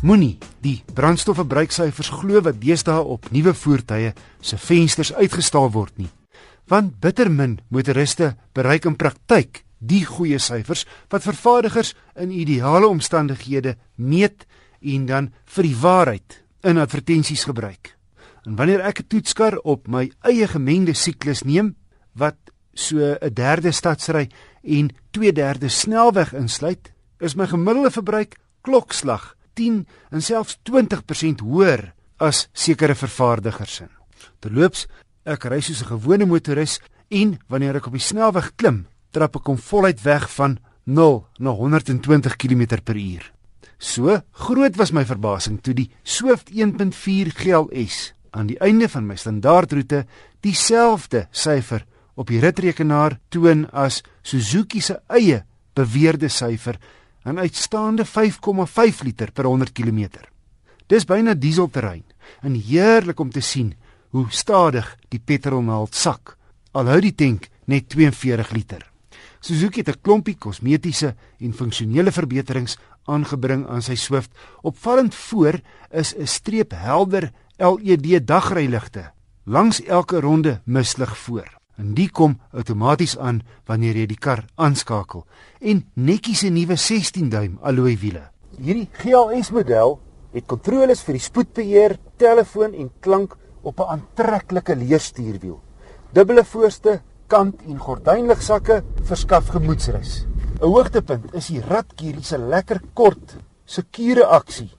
Moenie die brandstofverbruiksyfers glo wat deesdae op nuwe voertuie se vensters uitgestaal word nie. Want bittermin motoriste bereik in praktyk die goeie syfers wat vervaardigers in ideale omstandighede meet en dan vir die waarheid in advertensies gebruik. En wanneer ek 'n toetskar op my eie gemengde siklus neem wat so 'n derde stadsry en 2/3 snelweg insluit, is my gemiddelde verbruik klokslag 10 en selfs 20% hoër as sekere vervaardigers se. Terloops, ek ry soos 'n gewone motoris en wanneer ek op die snelweg klim, trap ek hom voluit weg van 0 na 120 km/h. So groot was my verbasing toe die Swift 1.4 GLS aan die einde van my standaardroete dieselfde syfer op die ritrekenaar toon as Suzuki se eie beweerde syfer 'n uitstaande 5,5 liter per 100 km. Dis byna dieselterrein en heerlik om te sien hoe stadig die petrolnaald sak. Al hou die tank net 42 liter. Suzuki het 'n klompie kosmetiese en funksionele verbeterings aangebring aan sy Swift. Opvallend voor is 'n streep helder LED dagryligte langs elke ronde mislig voor en die kom outomaties aan wanneer jy die kar aanskakel en netjies 'n nuwe 16 duim alloy wiele. Hierdie GLS model het kontroles vir die spoedbeheer, telefoon en klank op 'n aantreklike leerstuurwiel. Dubbele voorste, kant en gordynligsakke verskaf gemoedsrus. 'n Hoogtepunt is die ratkierie se lekker kort, sekure aksie.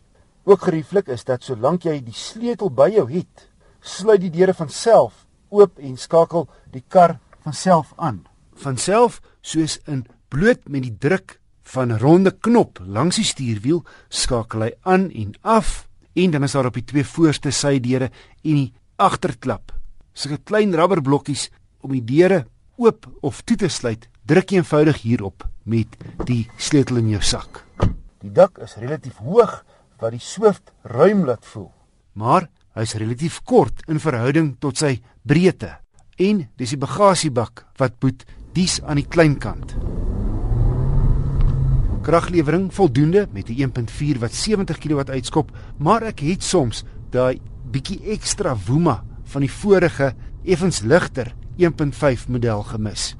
Ook gerieflik is dat solank jy die sleutel by jou het, sluit die deure van self oop en skakel die kar van self aan. Van self soos in bloot met die druk van 'n ronde knop langs die stuurwiel skakel hy aan en af en dan is daar op die twee voorste sydeure en die agterklap sulke klein rubberblokkies om die deure oop of toe te sluit. Druk eenvoudig hierop met die sleutel in jou sak. Die dak is relatief hoog wat die Swift ruim laat voel. Maar Hy's relatief kort in verhouding tot sy breedte en dis die bagasiebak wat boet dies aan die klein kant. Kraglewering voldoende met die 1.4 wat 70 kW uitskop, maar ek het soms daai bietjie ekstra woema van die vorige effens ligter 1.5 model gemis.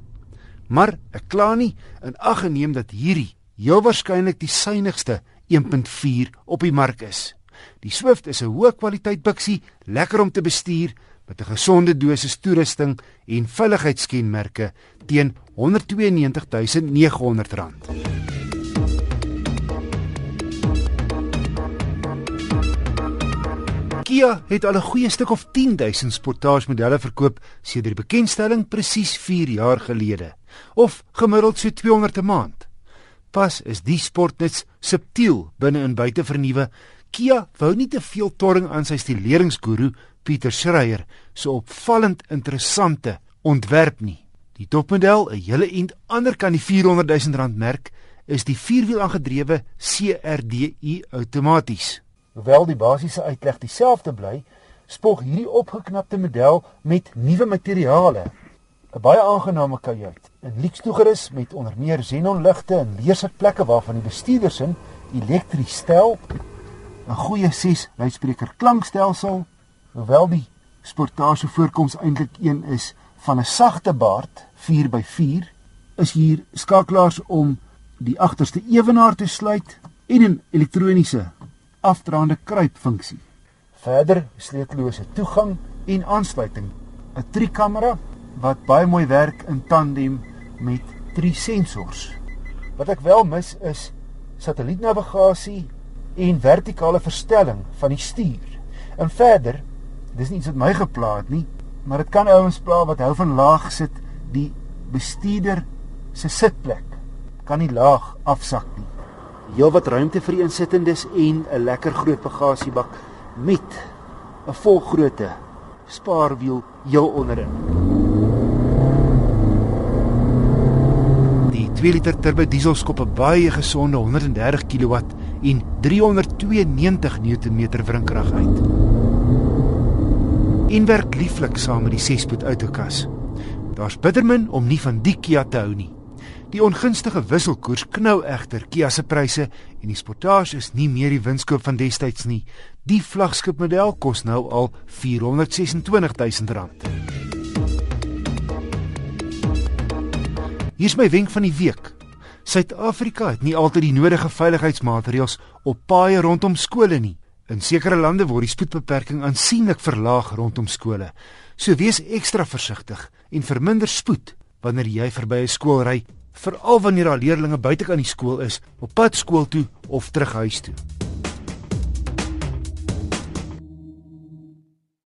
Maar ek kla nie in ag geneem dat hierdie heel waarskynlik die suinigste 1.4 op die mark is. Die Swift is 'n hoë kwaliteit biksie, lekker om te bestuur met 'n gesonde dosis toerusting en veiligheidskenmerke teen R192.900. Kia het al 'n goeie stuk of 10000 sportaagemodelle verkoop sedert die bekendstelling presies 4 jaar gelede, of gemiddeld so 200 'n maand. Pas is die sportnuts subtiel binne en buite vernuwe Kia wou nie te veel torring aan sy stileringsguru Pieter Schreier so opvallend interessante ontwerp nie. Die topmodel, 'n hele ent ander kan die 400 000 rand merk, is die vierwiel aangedrewe CRDI outomaties. Hoewel die basiese uitleg dieselfde bly, spog hierdie opgeknapte model met nuwe materiale. 'n Baie aangename kajuit, 'n luks toegerus met onder meer xenonligte en leersitplekke waarvan die bestuurdersin elektries stel 'n goeie 6 luidspreker klankstelsel, hoewel die sportage voorkoms eintlik een is van 'n sagte baard 4x4, is hier skakelaars om die agterste ewenaar te sluit en 'n elektroniese afdraande kruipfunksie. Verder sleutellose toegang en aansluiting, 'n trikamera wat baie mooi werk in tandem met drie sensors. Wat ek wel mis is satellietnavigasie en vertikale verstelling van die stuur. En verder, dis nie iets wat my gepla het nie, maar dit kan ouens pla wat hou van laag sit, die bestuurder se sitplek kan nie laag afsak nie. Heel wat ruimte vir die insittendes en 'n lekker groot bagasiebak met 'n volgrootte spaarwiel heel onderin. Die 2 liter turbo diesel skop 'n baie gesonde 130 kW en 392 Nm wrinkrag uit. En werk lieflik saam met die 6-spoed outokas. Daar's bittermin om nie van die Kia te hou nie. Die ongunstige wisselkoers knou egter Kia se pryse en die Sportage is nie meer die winskoop van destyds nie. Die vlaggenskap model kos nou al 426 000 rand. Hier is my wenk van die week. Suid-Afrika het nie altyd die nodige veiligheidsmaatreëls op paaie rondom skole nie. In sekere lande word die spoedbeperking aansienlik verlaag rondom skole. So wees ekstra versigtig en verminder spoed wanneer jy verby 'n skool ry veral wanneer daar leerders buitekant die skool is op pad skool toe of terug huis toe.